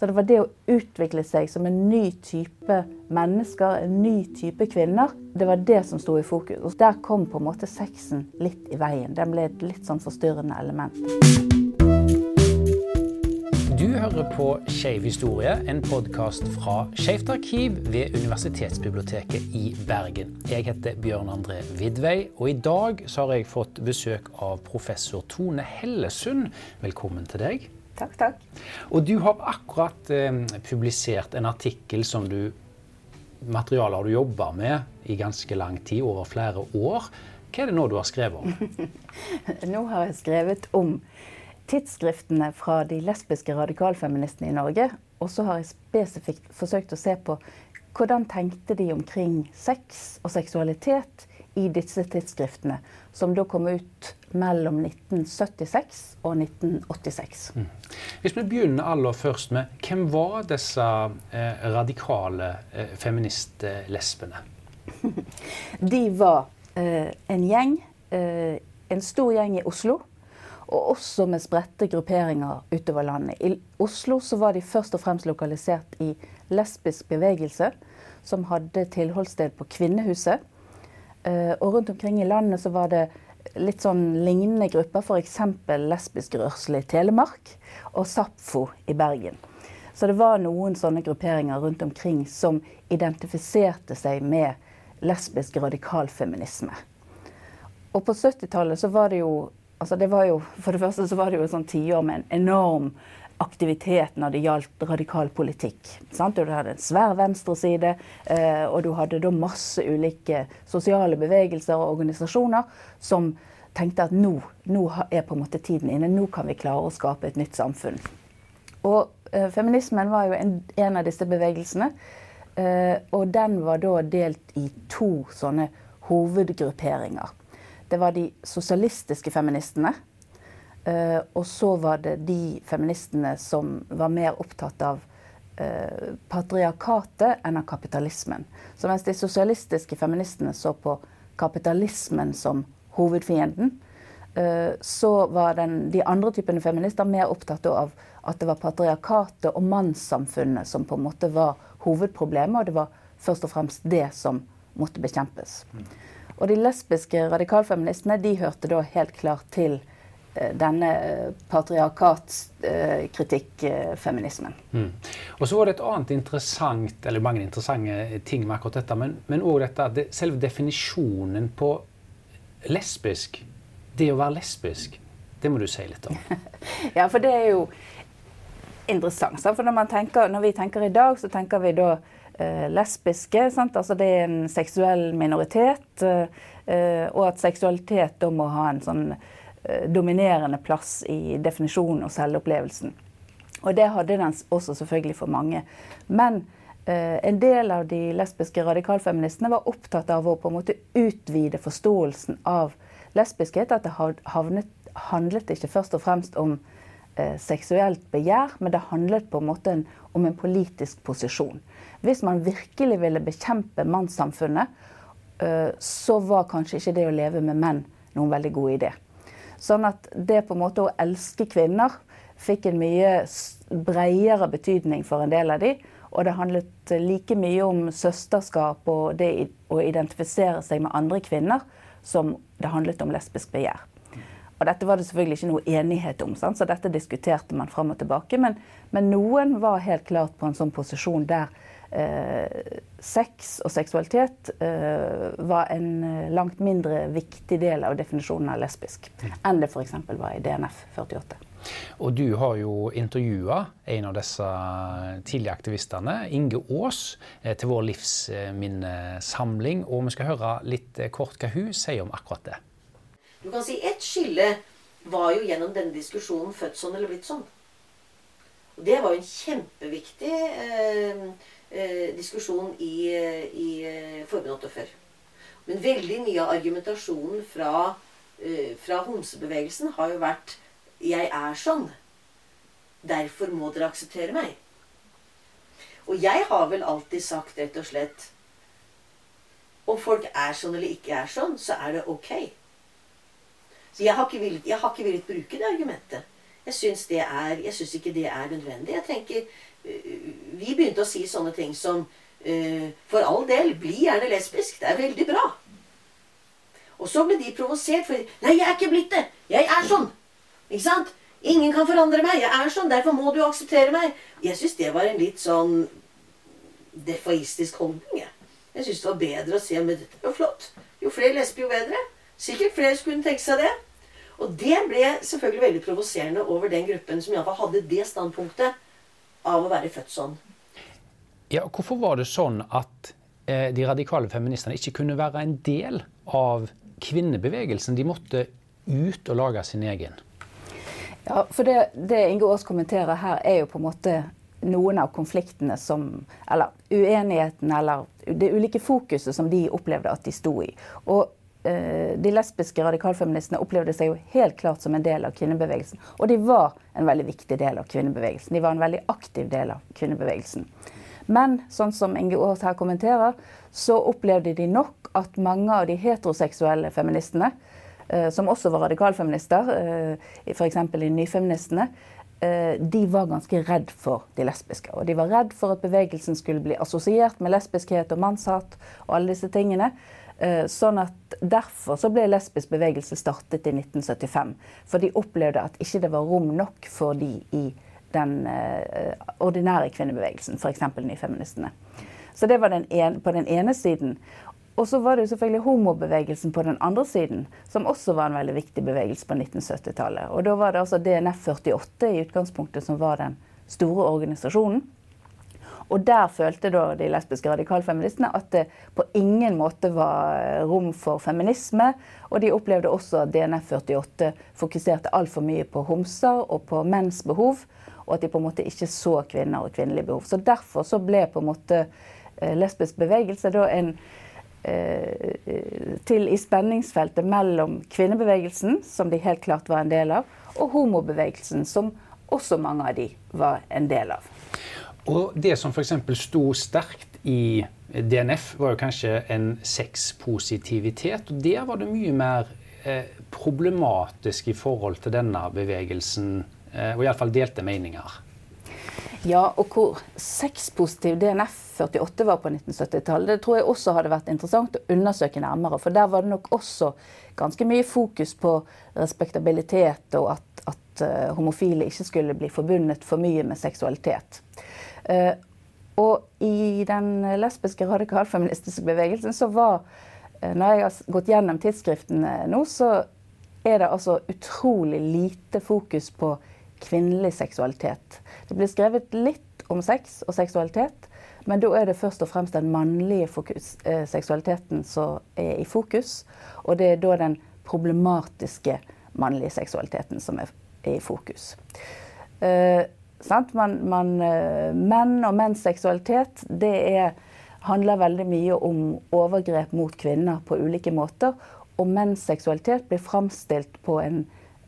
Så det var det å utvikle seg som en ny type mennesker, en ny type kvinner, det var det som sto i fokus. Og der kom på en måte sexen litt i veien. Den ble et litt sånn forstyrrende element. Du hører på Skeiv historie, en podkast fra Skeivt arkiv ved Universitetsbiblioteket i Bergen. Jeg heter Bjørn André Vidvei, og i dag har jeg fått besøk av professor Tone Hellesund. Velkommen til deg. Takk, takk. Og du har akkurat eh, publisert en artikkel som du Materialet har du jobba med i ganske lang tid, over flere år. Hva er det nå du har skrevet om? nå har jeg skrevet om tidsskriftene fra de lesbiske radikalfeministene i Norge. Og så har jeg spesifikt forsøkt å se på hvordan tenkte de omkring sex og seksualitet i disse tidsskriftene, som da kom ut mellom 1976 og 1986. Mm. Hvis vi begynner aller først med hvem var disse eh, radikale eh, feministlesbene? De var eh, en gjeng, eh, en stor gjeng i Oslo. Og også med spredte grupperinger utover landet. I Oslo så var de først og fremst lokalisert i lesbisk bevegelse, som hadde tilholdssted på Kvinnehuset. Eh, og rundt omkring i landet så var det litt sånn lignende grupper, f.eks. Lesbisk rørsle i Telemark og Sapfo i Bergen. Så det var noen sånne grupperinger rundt omkring som identifiserte seg med lesbisk radikalfeminisme. Og på 70-tallet så var det jo altså det var jo, For det første så var det jo et sånt tiår med en enorm aktivitet når det gjaldt radikal politikk. Sant? Du hadde en svær venstreside, eh, og du hadde da masse ulike sosiale bevegelser og organisasjoner som tenkte at nå, nå er på en måte tiden inne, nå kan vi klare å skape et nytt samfunn. Og eh, feminismen var jo en, en av disse bevegelsene. Eh, og den var da delt i to sånne hovedgrupperinger. Det var de sosialistiske feministene og så var det de feministene som var mer opptatt av uh, patriarkatet enn av kapitalismen. Så mens de sosialistiske feministene så på kapitalismen som hovedfienden, uh, så var den, de andre typene feminister mer opptatt av at det var patriarkatet og mannssamfunnet som på en måte var hovedproblemet, og det var først og fremst det som måtte bekjempes. Mm. Og de lesbiske radikalfeministene de hørte da helt klart til Eh, denne patriarkatkritikk-feminismen. Mm. Og så var det et annet interessant, eller mange interessante ting med akkurat dette, men òg dette det, selve definisjonen på lesbisk. Det å være lesbisk, det må du si litt om. ja, for det er jo interessant. For når, tenker, når, vi tenker i dag, så tenker vi da eh, lesbiske. Sant? Altså det er en seksuell minoritet. Eh, og at seksualitet da må ha en sånn Eh, dominerende plass i definisjonen og selvopplevelsen. Og det hadde den også selvfølgelig for mange. Men eh, en del av de lesbiske radikalfeministene var opptatt av å på en måte utvide forståelsen av lesbiskhet. At det havnet, handlet ikke først og fremst om eh, seksuelt begjær, men det handlet på en måte en, om en politisk posisjon. Hvis man virkelig ville bekjempe mannssamfunnet, eh, så var kanskje ikke det å leve med menn noen veldig god idé. Sånn at det på en måte å elske kvinner fikk en mye bredere betydning for en del av de. Og det handlet like mye om søsterskap og det å identifisere seg med andre kvinner som det handlet om lesbisk begjær. Og dette var det selvfølgelig ikke noe enighet om, sant? så dette diskuterte man fram og tilbake. Men, men, noen var helt klart på en sånn posisjon der eh, sex og seksualitet eh, var en eh, langt mindre viktig del av definisjonen av lesbisk mm. enn det f.eks. var i DNF 48. Og du har jo intervjua en av disse tidlige aktivistene, Inge Aas, eh, til vår livsminnesamling. Og vi skal høre litt eh, kort hva hun sier om akkurat det. Du kan si ett skille var jo gjennom denne diskusjonen født sånn eller blitt sånn. Og det var jo en kjempeviktig eh, diskusjon i, i eh, Forbund 48. Men veldig mye av argumentasjonen fra, eh, fra homsebevegelsen har jo vært 'Jeg er sånn. Derfor må dere akseptere meg'. Og jeg har vel alltid sagt rett og slett Om folk er sånn eller ikke er sånn, så er det ok. Så jeg har ikke villet, har ikke villet bruke det argumentet. Jeg syns, ikke det er nødvendig. Jeg tenker Vi begynte å si sånne ting som uh, For all del, bli gjerne lesbisk. Det er veldig bra. Og så ble de provosert, for Nei, jeg er ikke blitt det! Jeg er sånn! Ikke sant? Ingen kan forandre meg. Jeg er sånn. Derfor må du akseptere meg. Jeg syns det var en litt sånn defaistisk holdning. Jeg, jeg syns det var bedre å si Men dette jo flott. Jo flere lesber, jo bedre. Sikkert flere skulle tenke seg det. Og det ble selvfølgelig veldig provoserende over den gruppen som iallfall hadde det standpunktet av å være født sånn. Ja, Hvorfor var det sånn at eh, de radikale feministene ikke kunne være en del av kvinnebevegelsen? De måtte ut og lage sin egen. Ja, for det, det Inge Aas kommenterer her, er jo på en måte noen av konfliktene som Eller uenigheten eller det ulike fokuset som de opplevde at de sto i. Og de lesbiske radikalfeministene opplevde seg jo helt klart som en del av kvinnebevegelsen. Og de var en veldig viktig del av kvinnebevegelsen. De var en veldig aktiv del av kvinnebevegelsen. Men sånn som Inge Aas her kommenterer, så opplevde de nok at mange av de heteroseksuelle feministene, eh, som også var radikalfeminister, eh, f.eks. i Nyfeministene, Eh, de var ganske redd for de lesbiske. Og de var redd for at bevegelsen skulle bli assosiert med lesbiskhet og mannshat og alle disse tingene. Eh, sånn at Derfor så ble lesbisk bevegelse startet i 1975. For de opplevde at ikke det var rom nok for de i den eh, ordinære kvinnebevegelsen, f.eks. nyfeministene. Så det var den en, på den ene siden. Og så var det jo selvfølgelig homobevegelsen på den andre siden, som også var en veldig viktig bevegelse på 1970-tallet. Og da var det altså DNF 48 i utgangspunktet som var den store organisasjonen. Og der følte da de lesbiske radikalfeministene at det på ingen måte var rom for feminisme. Og de opplevde også at DNF 48 fokuserte altfor mye på homser og på menns behov. Og at de på en måte ikke så kvinner og kvinnelige behov. Så derfor så ble på en måte eh, lesbisk bevegelse da en Eh, til i spenningsfeltet mellom kvinnebevegelsen, som de helt klart var en del av, og homobevegelsen, som også mange av de var en del av. Og Det som f.eks. sto sterkt i DNF, var jo kanskje en sexpositivitet. og Der var det mye mer eh, problematisk i forhold til denne bevegelsen, eh, og iallfall delte meninger. Ja, og hvor sexpositiv DNF 48 var på 1970-tallet, det tror jeg også hadde vært interessant å undersøke nærmere. For der var det nok også ganske mye fokus på respektabilitet, og at, at uh, homofile ikke skulle bli forbundet for mye med seksualitet. Uh, og i den lesbiske radikalfeministiske bevegelsen så var uh, Når jeg har gått gjennom tidsskriftene nå, så er det altså utrolig lite fokus på kvinnelig seksualitet. Det blir skrevet litt om sex og seksualitet, men da er det først og fremst den mannlige fokus, eh, seksualiteten som er i fokus. Og det er da den problematiske mannlige seksualiteten som er, er i fokus. Eh, man, man, eh, menn og menns seksualitet det er, handler veldig mye om overgrep mot kvinner på ulike måter. Og menns seksualitet blir framstilt på en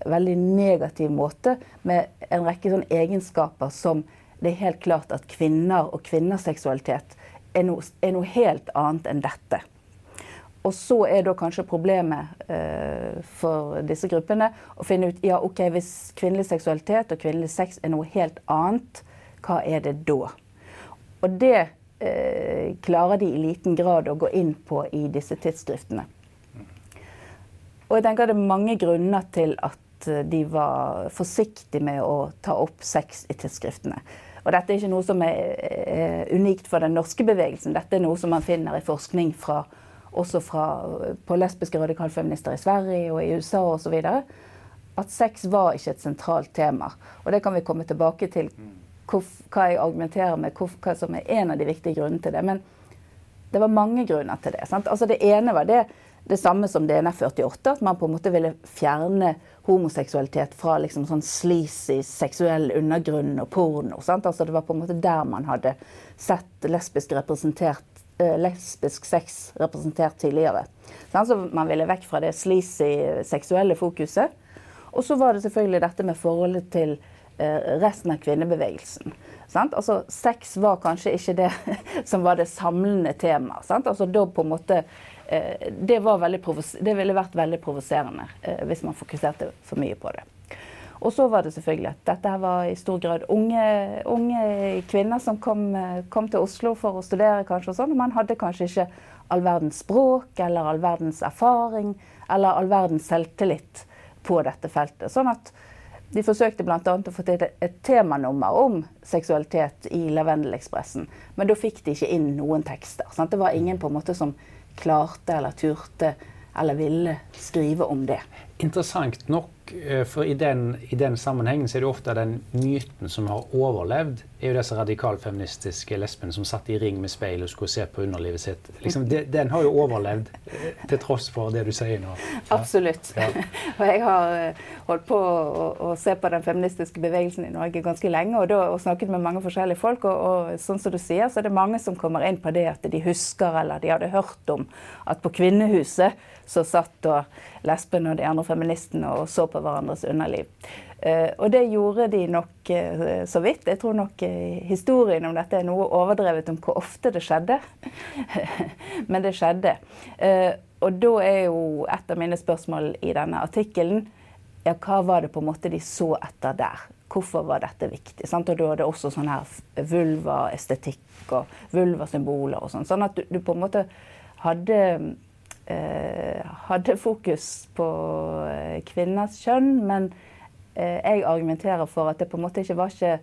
veldig negativ måte med en rekke egenskaper som det er helt klart at kvinner og kvinners seksualitet er noe, er noe helt annet enn dette. Og så er da kanskje problemet eh, for disse gruppene å finne ut ja, ok, hvis kvinnelig seksualitet og kvinnelig sex er noe helt annet, hva er det da? Og det eh, klarer de i liten grad å gå inn på i disse tidsskriftene. Og jeg tenker det er mange grunner til at Eh, de var forsiktige med å ta opp sex i tidsskriftene. Og dette er ikke noe som er, er unikt for den norske bevegelsen. Dette er noe som man finner i forskning fra, også fra, på lesbiske radikalfeminister i Sverige og i USA osv. At sex var ikke et sentralt tema. Og det kan vi komme tilbake til hva jeg argumenterer med, hva som er en av de viktige grunnene til det. Men det var mange grunner til det. Altså det ene var det det samme som DNF 48, at man på en måte ville fjerne homoseksualitet fra liksom sånn sleazy seksuell undergrunn og porno. Altså det var på en måte der man hadde sett lesbiske eh, lesbisk sex representert tidligere. Så man ville vekk fra det sleazy seksuelle fokuset. Og så var det selvfølgelig dette med forholdet til eh, resten av kvinnebevegelsen. Altså, sex var kanskje ikke det som var det samlende temaet. Altså, Eh, det, det, ville vært veldig provoserende eh, hvis man fokuserte for mye på det. Og så var det selvfølgelig at dette her var i stor grad unge, unge kvinner som kom, kom, til Oslo for å studere, kanskje, og sånn. Man hadde kanskje ikke all verdens språk eller all verdens erfaring eller all verdens selvtillit på dette feltet. Sånn at de forsøkte bl.a. å få til et temanummer om seksualitet i Lavendelekspressen. Men da fikk de ikke inn noen tekster. Sant? Det var ingen på en måte som klarte eller turte eller ville skrive om det. Interessant nok for i den, i den, sammenhengen så er det ofte den myten som har overlevd, er jo disse radikalfeministiske lesbene som satt i ring med speil og skulle se på underlivet sitt. Liksom, de, den har jo overlevd, eh, til tross for det du sier nå. Ja. Absolutt. Ja. og jeg har eh, holdt på å, å, se på den feministiske bevegelsen i Norge ganske lenge og, da, og snakket med mange forskjellige folk. Og, og, sånn som du sier, så er det mange som kommer inn på det at de husker eller de hadde hørt om at på Kvinnehuset så satt da lesbene og de andre feministene og så på hverandres underliv. Uh, og det gjorde de nok uh, så vidt. Jeg tror nok uh, historien om dette er noe overdrevet om hvor ofte det skjedde. Men det skjedde. og da er jo et av mine spørsmål i denne artikkelen ja, hva var det på en måte de så etter der? Hvorfor var dette viktig? Sant? Og da er det også sånn her vulvaestetikk og vulvasymboler og sånn. Sånn at du, du på en måte hadde Eh, hadde fokus på eh, kvinners kjønn, men eh, jeg argumenterer for at det på en måte ikke var ikke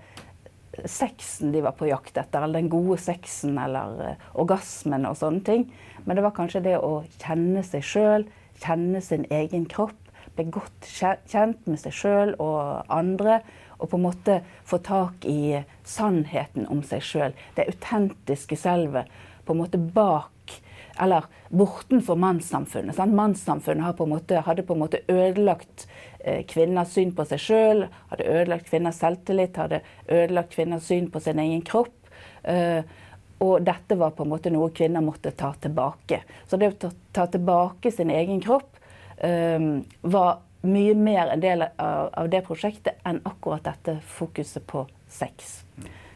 sexen de var på jakt etter, eller den gode sexen eller orgasmen og sånne ting. Men det var kanskje det å kjenne seg sjøl, kjenne sin egen kropp. Bli godt kjent med seg sjøl og andre. Og på en måte få tak i sannheten om seg sjøl. Det autentiske selvet på en måte bak eller bortenfor mannssamfunnet. Sant? Mannssamfunnet på måte, hadde på en måte ødelagt eh, kvinners syn på seg sjøl, hadde ødelagt kvinners selvtillit, hadde ødelagt kvinners syn på sin egen kropp. Eh, og dette var på en måte noe kvinner måtte ta tilbake. Så det å ta, tilbake sin egen kropp eh, var mye mer en del av, av, det prosjektet enn akkurat dette fokuset på sex.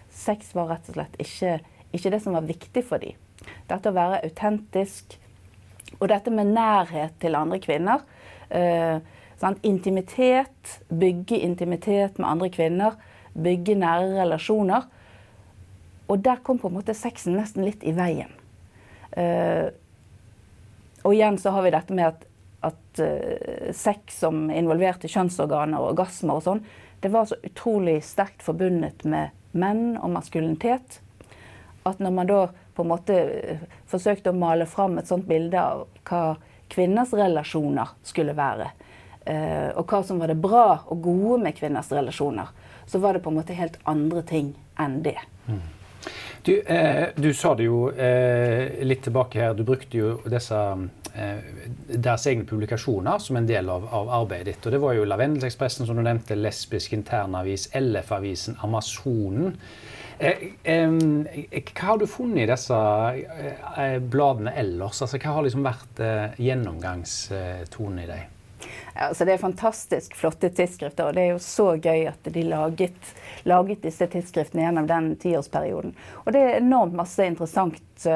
Sex var rett og slett ikke, ikke det som var viktig for dem. Dette å være autentisk. Og dette med nærhet til andre kvinner. Eh, intimitet. Bygge intimitet med andre kvinner. Bygge nære relasjoner. Og der kom på en måte sexen nesten litt i veien. Eh, og igjen så har vi dette med at, at uh, sex som involverte kjønnsorganer og orgasmer og sånn, det var så utrolig sterkt forbundet med menn og maskulinitet. At når man da på en måte eh, forsøkte å male fram et sånt bilde av hva kvinners relasjoner skulle være. Eh, og hva som var det bra og gode med kvinners relasjoner. Så var det på en måte helt andre ting enn det. Mm. Du, eh, du, sa det jo eh, litt tilbake her. Du brukte jo disse eh, deres egne publikasjoner som en del av, av, arbeidet ditt. Og det var jo Lavendelsekspressen, som du nevnte, Lesbisk internavis, LF-avisen, Amazonen. Eh, hva har du funnet i disse eh, bladene ellers? Altså, hva har liksom vært eh, gjennomgangstonen i dem? Altså det er fantastisk flotte tidsskrifter, og det er jo så gøy at de laget, laget disse tidsskriftene gjennom den tiårsperioden. Og det er enormt masse interessant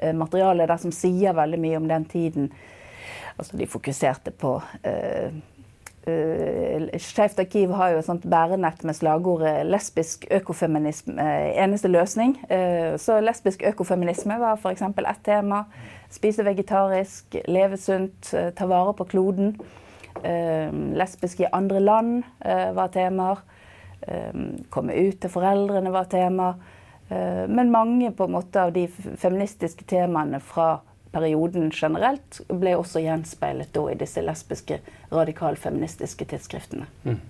materiale der som sier veldig mye om den tiden. Altså de fokuserte på uh, Uh, Skeivt arkiv har jo et sånt bærenett med slagordet 'lesbisk økofeminisme eneste løsning'. Så lesbisk økofeminisme var f.eks. ett tema. Spise vegetarisk, leve sunt, ta vare på kloden. lesbisk i andre land var temaer. komme ut til foreldrene var tema. men mange på en måte av de feministiske temaene fra perioden generelt ble også gjenspeilet i disse lesbiske radikalfeministiske tidsskriftene. Mm.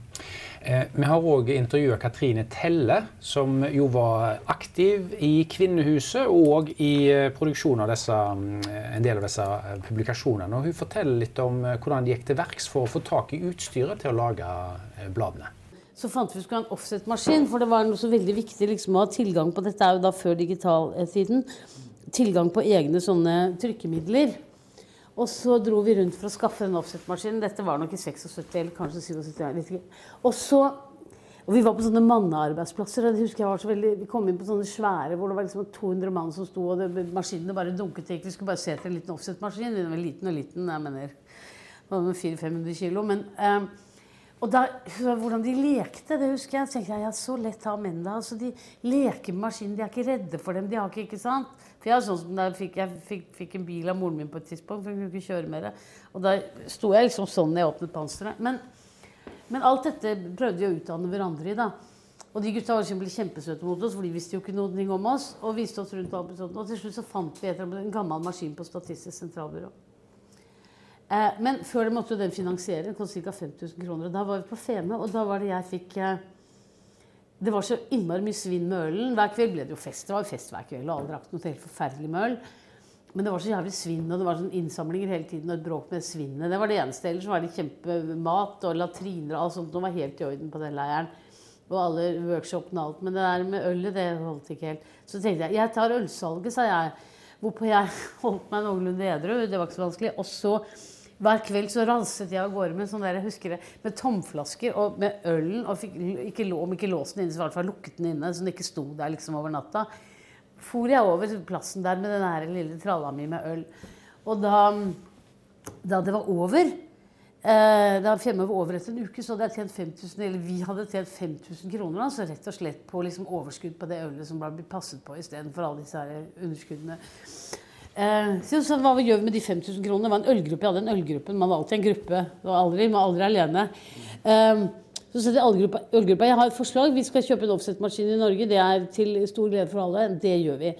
Eh, vi har òg intervjua Katrine Telle, som jo var aktiv i Kvinnehuset og i eh, produksjonen av disse, mm, en del av disse eh, publikasjonene. Og hun forteller litt om eh, hvordan de gikk til verks for å få tak i utstyret til å lage bladene. Så fant vi ut skulle ha en offset-maskin, for det var noe så veldig viktig liksom, å ha tilgang på dette er jo da før digitaltiden tilgang på egne sånne trykkemidler. Og så dro vi rundt for å skaffe den offset-maskinen. Dette var nok i 76 eller kanskje 77. Og så og vi var på sånne mannearbeidsplasser. og det husker jeg var så veldig, Vi kom inn på sånne svære hvor det var liksom 200 mann som sto, og det, maskinene bare dunket ikke. Vi skulle bare se til en liten offset-maskin. Den var liten og liten. jeg mener, det var 400-500 kilo. Men, eh, og da, Hvordan de lekte, det husker jeg. Tenkte jeg, ja, Så lett har menn det. Altså, de leker med maskinen. De er ikke redde for dem. de har ikke, ikke sant? For Jeg sånn som jeg fikk, jeg fikk, fikk en bil av moren min på et tidspunkt. for hun kunne ikke kjøre mer. Og da sto jeg liksom sånn når jeg åpnet panseret. Men, men alt dette prøvde de å utdanne hverandre i. da. Og de gutta var ble kjempesøte mot oss, for de visste jo ikke noe om oss. Og viste oss rundt. Og til slutt så fant vi en gammel maskin på Statistisk sentralbyrå. Eh, men før det måtte jo den finansiere. Den kostet ca. 5000 kroner. Og da var vi på Feme, og da var det jeg fikk eh, Det var så innmari mye svinn med ølen. Hver kveld ble det jo fest. Det var jo fest hver kveld, og alle drakk noe helt forferdelig med øl. Men det var så jævlig svinn, og det var sånn innsamlinger hele tiden og et bråk med svinnet. Det var det eneste. Ellers var det kjempemat og latriner og alt sånt. Det var helt i orden på den leiren. Og alle workshopene og alt. Men det der med ølet, det holdt ikke helt. Så tenkte jeg jeg tar ølsalget, sa jeg. Hvorpå jeg holdt meg noenlunde edru. Det var ikke så vanskelig. Og så hver kveld så ranset jeg av gårde med sånn der, jeg husker det, med tomflasker og med ølen. Og fikk, ikke, om ikke låst den inne, så i hvert fall lukket den inne, så den ikke sto der liksom over natta. For jeg over plassen der med den her lille tralla mi med øl. Og da, da det var over eh, Da Fjemme var over etter en uke, så hadde jeg tjent 5000, eller vi hadde tjent 5000 kroner. Altså rett og slett på liksom overskudd på det ølet som ble passet på istedenfor alle disse her underskuddene. Eh, så hva gjør vi med de 5000 kronene? Det var en ølgruppe. Jeg hadde en ølgruppe. Man var alltid en gruppe. Det var aldri, man var aldri alene. Eh, så setter ølgruppa, ølgruppa jeg har et forslag. Vi skal kjøpe en offsetmaskin i Norge. Det er til stor glede for alle. Det gjør vi.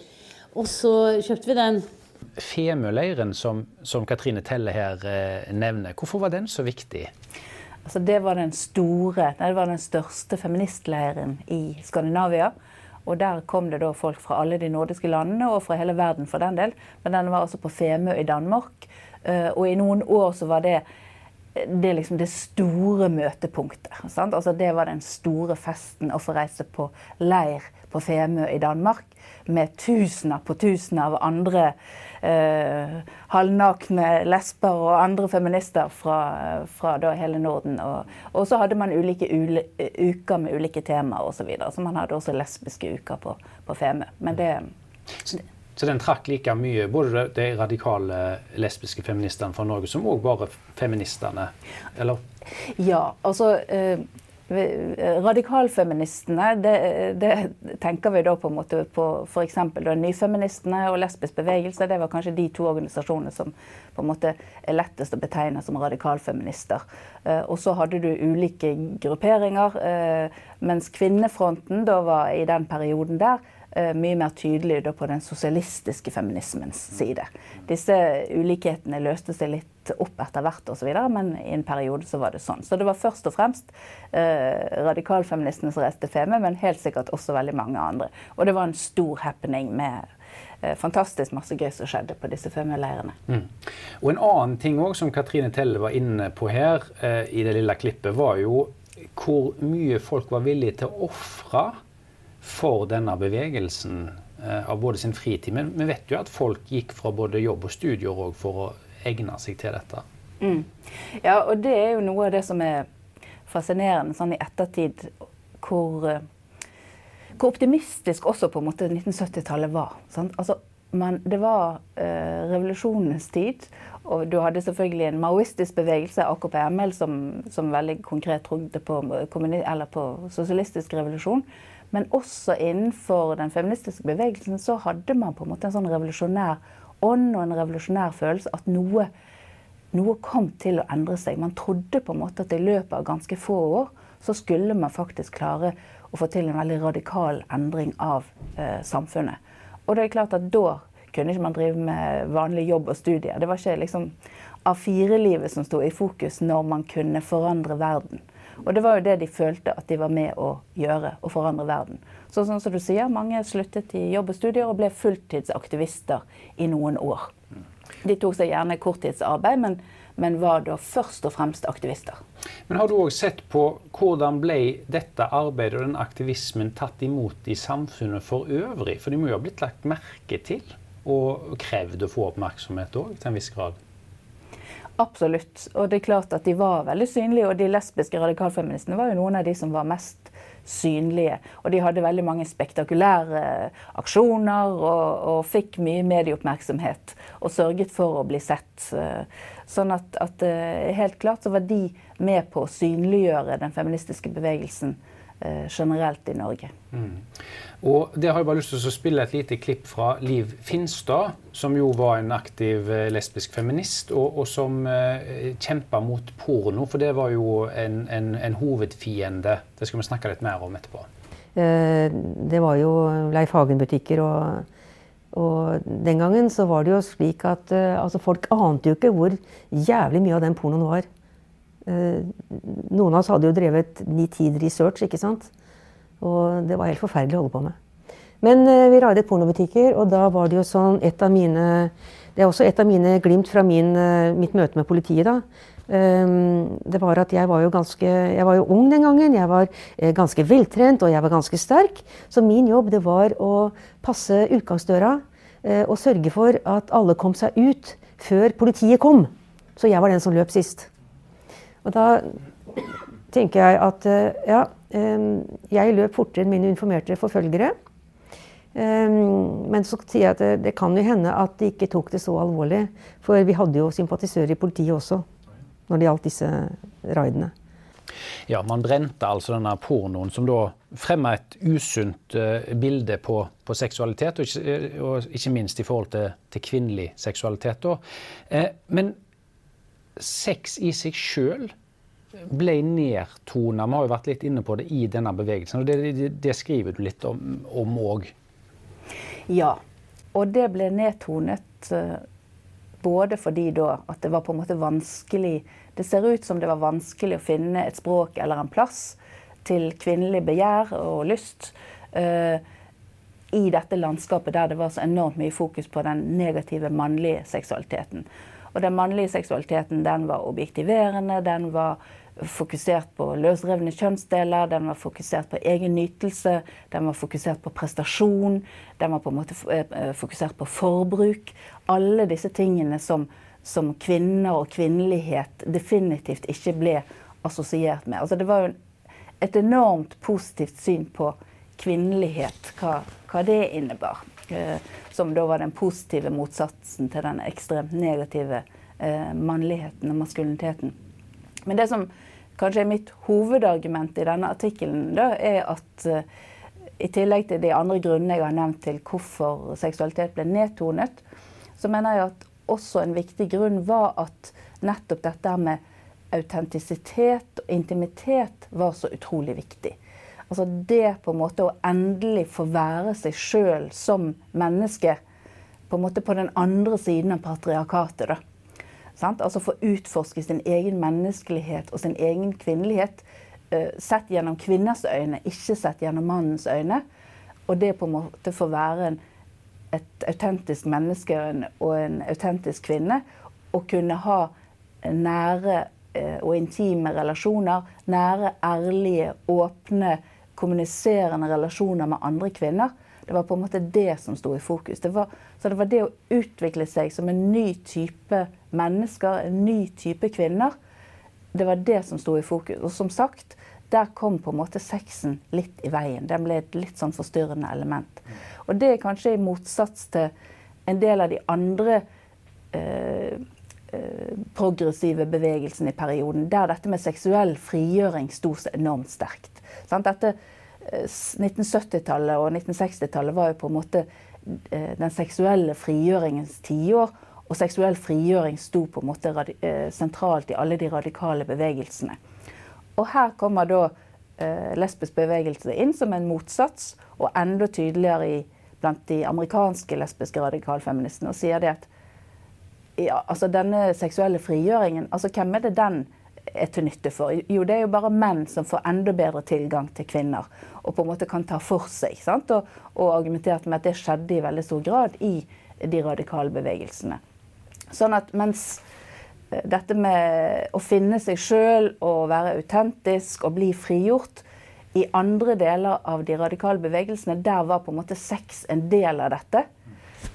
Og så kjøpte vi den. Femøleiren som, som Katrine Telle her eh, nevner, hvorfor var den så viktig? Altså, det var den store, det var den største feministleiren i Skandinavia. Og der kom det da folk fra alle de nordiske landene, og fra hele verden for den del. Men den var altså på Femø i Danmark. Eh, og i noen år så var det det, liksom det store møtepunktet. Altså det var den store festen å få reise på leir på Femø i Danmark med tusener på tusener av andre eh, halvnakne lesber og andre feminister fra, fra hele Norden. Og, så hadde man ulike ule, uker med ulike temaer osv. Så, videre. så man hadde også lesbiske uker på, på Femø. Men det, det så den trakk like mye både de radikale lesbiske feministene fra Norge som òg bare feministene? Eller? Ja, altså eh, Radikalfeministene, det, det, tenker vi da på en måte på f.eks. Nyfeministene og Lesbisk bevegelse. Det var kanskje de to organisasjonene som på en måte er lettest å betegne som radikalfeminister. Eh, og så hadde du ulike grupperinger, eh, mens Kvinnefronten da var i den perioden der mye mer tydelig på den sosialistiske feminismens side. Disse ulikhetene løste seg litt opp etter hvert, og så videre, men i en periode så var det sånn. Så det var først og fremst eh, radikalfeministene som reiste Feme, men helt sikkert også veldig mange andre. Og det var en stor happening med eh, fantastisk masse gøy som skjedde på disse Feme-leirene. Mm. Og en annen ting også, som Katrine Telle var inne på her eh, i det lille klippet, var jo hvor mye folk var villige til å ofre for denne bevegelsen eh, av både sin fritid. Men vi vet jo at folk gikk fra både jobb og studier for å egne seg til dette. Mm. Ja, og det er jo noe av det som er fascinerende sånn i ettertid, hvor, eh, hvor optimistisk også på en måte 1970-tallet var. Altså, man, det var eh, revolusjonens tid. Og du hadde selvfølgelig en maoistisk bevegelse, AKP-ML, som, som, veldig konkret trodde på, på sosialistisk revolusjon. Men også innenfor den feministiske bevegelsen så hadde man på en måte en sånn revolusjonær ånd og en revolusjonær følelse at noe, noe kom til å endre seg. Man trodde på en måte at i løpet av ganske få år så skulle man faktisk klare å få til en veldig radikal endring av eh, samfunnet. Og det er klart at da kunne ikke man drive med vanlig jobb og studier. Det var ikke liksom A4-livet som sto i fokus når man kunne forandre verden. Og det var jo det de følte at de var med å gjøre, å forandre verden. Så sånn som du sier, mange sluttet i jobb og studier og ble fulltidsaktivister i noen år. De tok seg gjerne korttidsarbeid, men, men var da først og fremst aktivister. Men Har du òg sett på hvordan ble dette arbeidet og den aktivismen tatt imot i samfunnet for øvrig? For de må jo ha blitt lagt merke til og krevd å få oppmerksomhet òg, til en viss grad? Absolutt. Og det er klart at de var veldig synlige. Og de lesbiske radikalfeministene var jo noen av de som var mest synlige. Og de hadde veldig mange spektakulære aksjoner og, og fikk mye medieoppmerksomhet. Og sørget for å bli sett. Sånn at, at helt klart så var de med på å synliggjøre den feministiske bevegelsen generelt i Norge. Mm. Og det har jeg bare lyst til å spille et lite klipp fra Liv Finstad, som jo var en aktiv eh, lesbisk feminist, og, og som eh, kjempa mot porno. For det var jo en, en, en, hovedfiende. Det skal vi snakke litt mer om etterpå. Eh, det var jo Leif Hagen-butikker, og, og, den gangen så var det jo slik at eh, altså folk ante jo ikke hvor jævlig mye av den pornoen var. Eh, noen av oss hadde jo drevet nitid research, ikke sant. Og det var helt forferdelig å holde på med. Men uh, vi raidet pornobutikker, og da var det jo sånn et av mine Det er også et av mine glimt fra min, uh, mitt møte med politiet, da. Um, det var at jeg var jo ganske Jeg var jo ung den gangen. Jeg var ganske veltrent, og jeg var ganske sterk. Så min jobb det var å passe utgangsdøra og sørge for at alle kom seg ut før politiet kom. Så jeg var den som løp sist. Og da tenker jeg at ja, jeg løp fortere enn mine informerte forfølgere. Men så sier jeg at det, det, kan jo hende at de ikke tok det så alvorlig. For vi hadde jo sympatisører i politiet også når det gjaldt disse raidene. Ja, man brente altså denne pornoen som da fremma et usunt uh, bilde på, på seksualitet, og ikke, og ikke, minst i forhold til, til kvinnelig seksualitet. Eh, men sex i seg sjøl ble nedtona. Vi har jo vært litt inne på det i denne bevegelsen. og Det, det, det skriver du litt om òg. Ja. Og det ble nedtonet uh, både fordi da at det var på en måte vanskelig Det ser ut som det var vanskelig å finne et språk eller en plass til kvinnelig begjær og lyst. Uh, i dette landskapet der det var så enormt mye fokus på den negative mannlige seksualiteten. Og den mannlige seksualiteten den var objektiverende, den var fokusert på løsrevne kjønnsdeler, den var fokusert på egen nytelse, den var fokusert på prestasjon, den var på en måte eh, eh, fokusert på forbruk. Alle disse tingene som, som kvinner og kvinnelighet definitivt ikke ble assosiert med. Altså det var jo et enormt positivt syn på kvinnelighet, hva, hva det innebar. Eh, som da var den positive motsatsen til den ekstremt negative eh, mannligheten og maskuliniteten. Men det som kanskje er mitt hovedargument i denne artikkelen, er at uh, i tillegg til de andre grunnene jeg har nevnt til hvorfor seksualitet ble nedtonet, så mener jeg at også en viktig grunn var at nettopp dette med autentisitet og intimitet var så utrolig viktig. Altså det på en måte å endelig få være seg sjøl som menneske på en måte på den andre siden av patriarkatet. da. Sant? Altså få utforske sin egen menneskelighet og sin egen kvinnelighet uh, sett gjennom kvinners øyne, ikke sett gjennom mannens øyne. Og det på en måte få være en, et autentisk menneske og en, autentisk kvinne. Og kunne ha nære uh, og intime relasjoner. Nære, ærlige, åpne, kommuniserende relasjoner med andre kvinner. Det var på en måte det som sto i fokus. Det var, så det var det å utvikle seg som en ny type mennesker, en ny type kvinner. Det var det som sto i fokus. Og som sagt, der kom på en måte sexen litt i veien. Den ble et litt sånn forstyrrende element. Og det er kanskje i motsats til en del av de andre eh, eh progressive bevegelsene i perioden, der dette med seksuell frigjøring sto så enormt sterkt. Sant? Dette 1970-tallet og 1960-tallet var jo på en måte eh, den seksuelle frigjøringens tiår. Og seksuell frigjøring sto på en måte eh, sentralt i alle de radikale bevegelsene. Og her kommer da eh, lesbisk bevegelse inn som en motsats, og enda tydeligere i, blant de amerikanske lesbiske radikalfeministene, og sier det at ja, altså denne seksuelle frigjøringen, altså hvem er det den er til nytte for? Jo, det er jo bare menn som får enda bedre tilgang til kvinner. Og på en måte kan ta for seg. Og, og, argumenterte med at det skjedde i veldig stor grad i de radikale bevegelsene. Sånn at mens eh, dette med å finne seg sjøl og være autentisk og bli frigjort i andre deler av de radikale bevegelsene, der var på en måte sex en del av dette.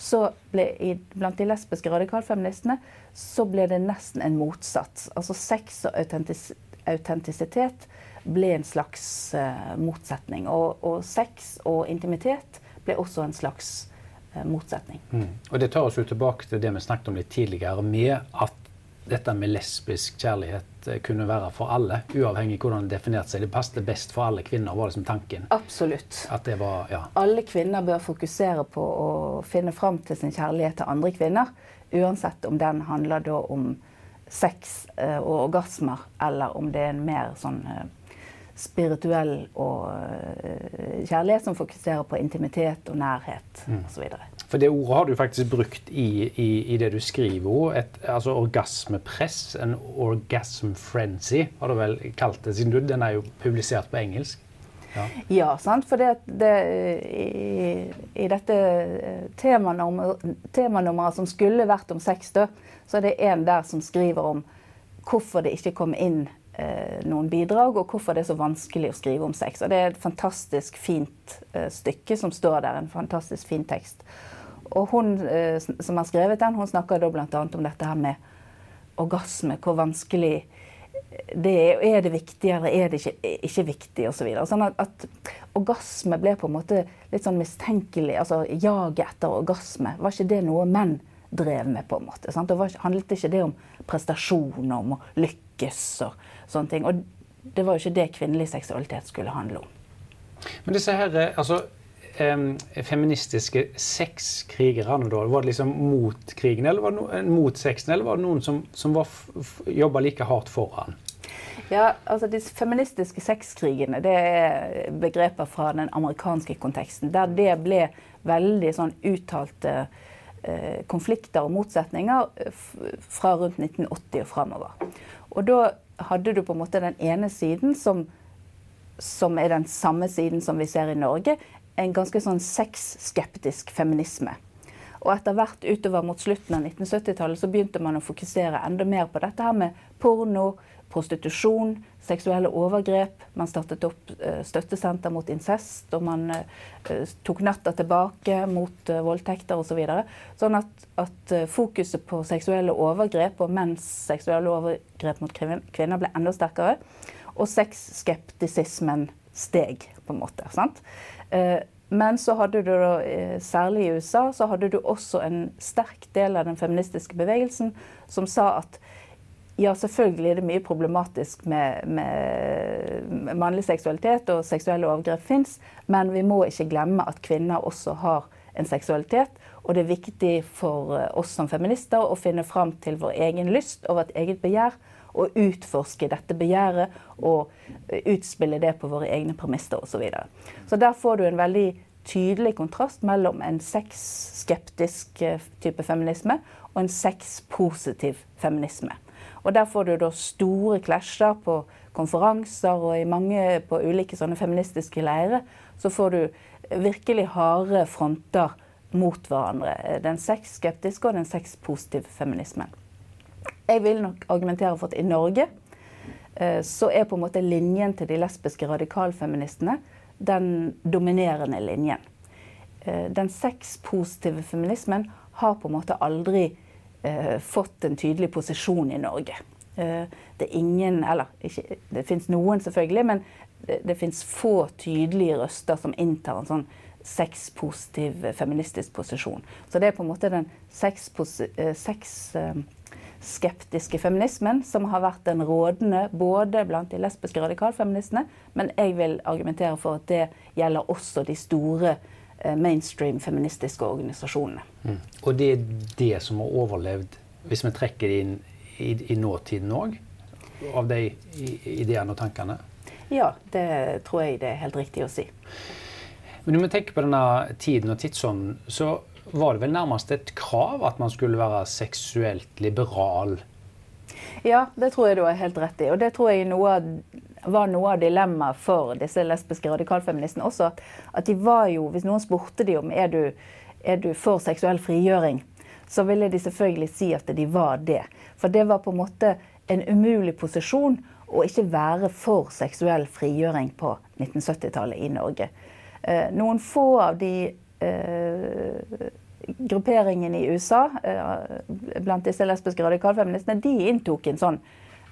Så ble i, blant de lesbiske radikalfeministene så ble det nesten en motsats. Altså sex og autentis, autentisitet ble en slags uh, motsetning. Og, og sex og intimitet ble også en slags uh, motsetning. Mm. Og det tar oss jo tilbake til det vi snakket om litt tidligere, med at dette med lesbisk kjærlighet eh, kunne være for alle, uavhengig av hvordan det definerte seg. Det passet best for alle kvinner, var liksom tanken. Absolutt. Var, ja. Alle kvinner bør fokusere på å finne fram til sin kjærlighet til andre kvinner. Uansett om den handler da om sex eh, og orgasmer, eller om det er en mer sånn eh, spirituell og eh, kjærlighet som fokuserer på intimitet og nærhet Mm. osv. For det ordet har du faktisk brukt i, i, i det du skriver. Et, altså orgasmepress, en orgasm frenzy, har du vel kalt det, siden du, den er jo publisert på engelsk. Ja. Ja, sant? for det, det, i, i dette eh, temanummer- temanummeret som skulle vært om sex, da, så er det en der som skriver om hvorfor det ikke kom inn eh, noen bidrag, og hvorfor det er så vanskelig å skrive om sex. Og det er et fantastisk fint eh, stykke som står der, en fantastisk fin tekst. Og hun eh, som har skrevet den, hun snakker da bl.a. om dette her med orgasme, hvor vanskelig det er. Det viktig, eller er det ikke, ikke viktig, osv. Så sånn at, at orgasme ble på en måte litt sånn mistenkelig. Altså jaget etter orgasme. Var ikke det noe menn drev med, på en måte? Sant? Det var, handlet ikke det om prestasjon, om å lykkes og sånne ting? Og det var jo ikke det kvinnelig seksualitet skulle handle om. Men disse her, eh, altså, feministiske sexkrigerne, var det liksom mot krigen, eller var det no, mot sexen, eller var det noen som, som jobba like hardt for han? Ja, altså De feministiske sexkrigene det er begreper fra den amerikanske konteksten. Der det ble veldig sånn uttalte eh, konflikter og motsetninger eh, fra rundt 1980 og framover. Og da hadde du på en måte den ene siden som, som er den samme siden som vi ser i Norge. En ganske sånn sexskeptisk feminisme. Og etter hvert utover mot slutten av 1970-tallet så begynte man å fokusere enda mer på dette her med porno, prostitusjon, seksuelle overgrep. Man startet opp eh, støttesenter mot incest, og man eh, tok natta tilbake mot eh, voldtekter osv. Så videre. sånn at, at fokuset på seksuelle overgrep og menns seksuelle overgrep mot kvinner ble enda sterkere. Og sexskeptisismen steg, på en måte. sant? Men så hadde du da, særlig i USA, så hadde du også en sterk del av den feministiske bevegelsen som sa at ja, selvfølgelig er det mye problematisk med, med, mannlig seksualitet, og seksuelle overgrep fins, men vi må ikke glemme at kvinner også har en seksualitet. Og det er viktig for eh, oss som feminister å finne fram til vår egen lyst og vårt eget begjær, og utforske dette begjæret og eh, utspille det på våre egne premisser osv. Så, videre. så der får du en veldig tydelig kontrast mellom en sexskeptisk eh, type feminisme og en sexpositiv feminisme. Og der får du da store klasjer på konferanser og i mange på ulike sånne feministiske leirer. Så får du virkelig harde fronter mot hverandre. Den sexskeptiske og den sexpositive feminismen. Jeg vil nok argumentere for at i Norge eh, så er på en måte linjen til de lesbiske radikalfeministene den dominerende linjen. Eh, Den sexpositive feminismen har på en måte aldri fått en tydelig posisjon i Norge. Eh, det er ingen, eller ikke, det fins noen selvfølgelig, men det, det fins få tydelige røster som inntar en sånn sexpositiv eh, feministisk posisjon. Så det er på en måte den eh, sexskeptiske feminismen som har vært den rådende både blant de lesbiske radikalfeministene, men jeg vil argumentere for at det gjelder også de store eh, mainstream feministiske organisasjonene. Mm. Og det er det som har overlevd, hvis vi trekker det inn i, i nåtiden òg, av de ideene og tankene? Ja, det tror jeg det er helt riktig å si. Men når vi tenker på denne tiden og tidsånden, så var det vel nærmest et krav at man skulle være seksuelt liberal. Ja, det tror jeg du har helt rett i. Og det tror jeg noe av, var noe av dilemmaet for disse lesbiske radikalfeministene også. At, de var jo, hvis noen spurte de om er du, er du for seksuell frigjøring, så ville de selvfølgelig si at de var det. For det var på en måte en umulig posisjon å ikke være for seksuell frigjøring på 1970-tallet i Norge. Eh, noen få av de eh, grupperingene i USA eh, blant disse lesbiske radikalfeministene, de inntok en sånn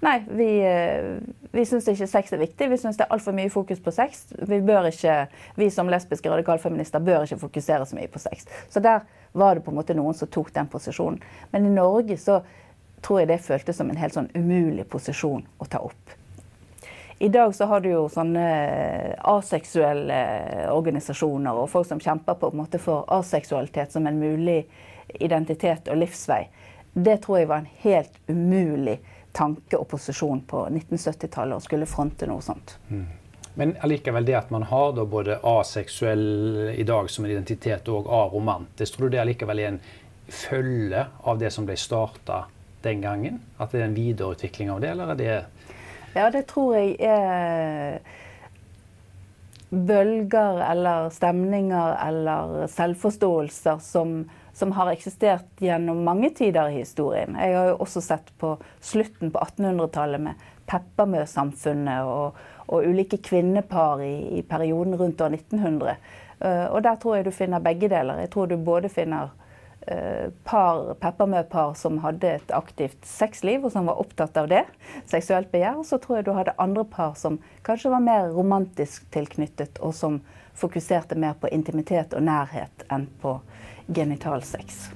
Nei, vi, eh, vi syns ikke sex er viktig. Vi syns det er altfor mye fokus på sex. Vi, ikke, vi som lesbiske radikalfeminister bør ikke fokusere så mye på sex. Så der var det på en måte noen som tok den posisjonen. Men i Norge så tror jeg det føltes som en helt sånn umulig posisjon å ta opp. I dag så har du jo sånne aseksuelle organisasjoner og folk som kjemper på en måte for aseksualitet som en mulig identitet og livsvei. Det tror jeg var en helt umulig tanke og på 1970-tallet og skulle fronte noe sånt. Mm. Men allikevel det at man har både aseksuell i dag som en identitet og aromantisk, tror du det allikevel er en følge av det som ble starta den gangen? At det er en videreutvikling av det, eller er det Ja, det tror jeg er bølger eller stemninger eller selvforståelser som, som har eksistert gjennom mange tider i historien. Jeg har jo også sett på slutten på 1800-tallet med Peppermø-samfunnet og, og, ulike kvinnepar i, i, perioden rundt år 1900. Uh, og der tror jeg du finner begge deler. Jeg tror du både finner Eh, par, peppermø-par som hadde et aktivt sexliv, og som var opptatt av det. Seksuelt begjær. Og så tror jeg du hadde andre par som kanskje var mer romantisk tilknyttet, og som fokuserte mer på intimitet og nærhet enn på genitalsex.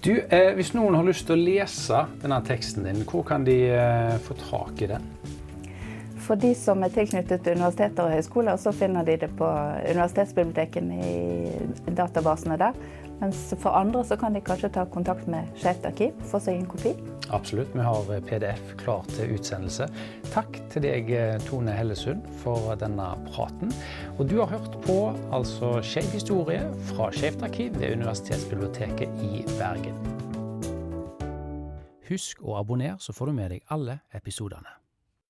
Du, eh, Hvis noen har lyst til å lese denne teksten din, hvor kan de eh, få tak i den? For de som er tilknyttet universiteter og høyskoler, så finner de det på universitetsbibliotekene i databasene der. Mens for andre så kan de kanskje ta kontakt med Skeivt arkiv, få seg en kopi. Absolutt. Vi har eh, PDF klar til utsendelse. Takk til deg, eh, Tone Hellesund, for denne praten. Og du har hørt på altså Skeiv historie fra Skeivt arkiv ved Universitetsbiblioteket i Bergen. Husk å abonnere, så får du med deg alle episodene.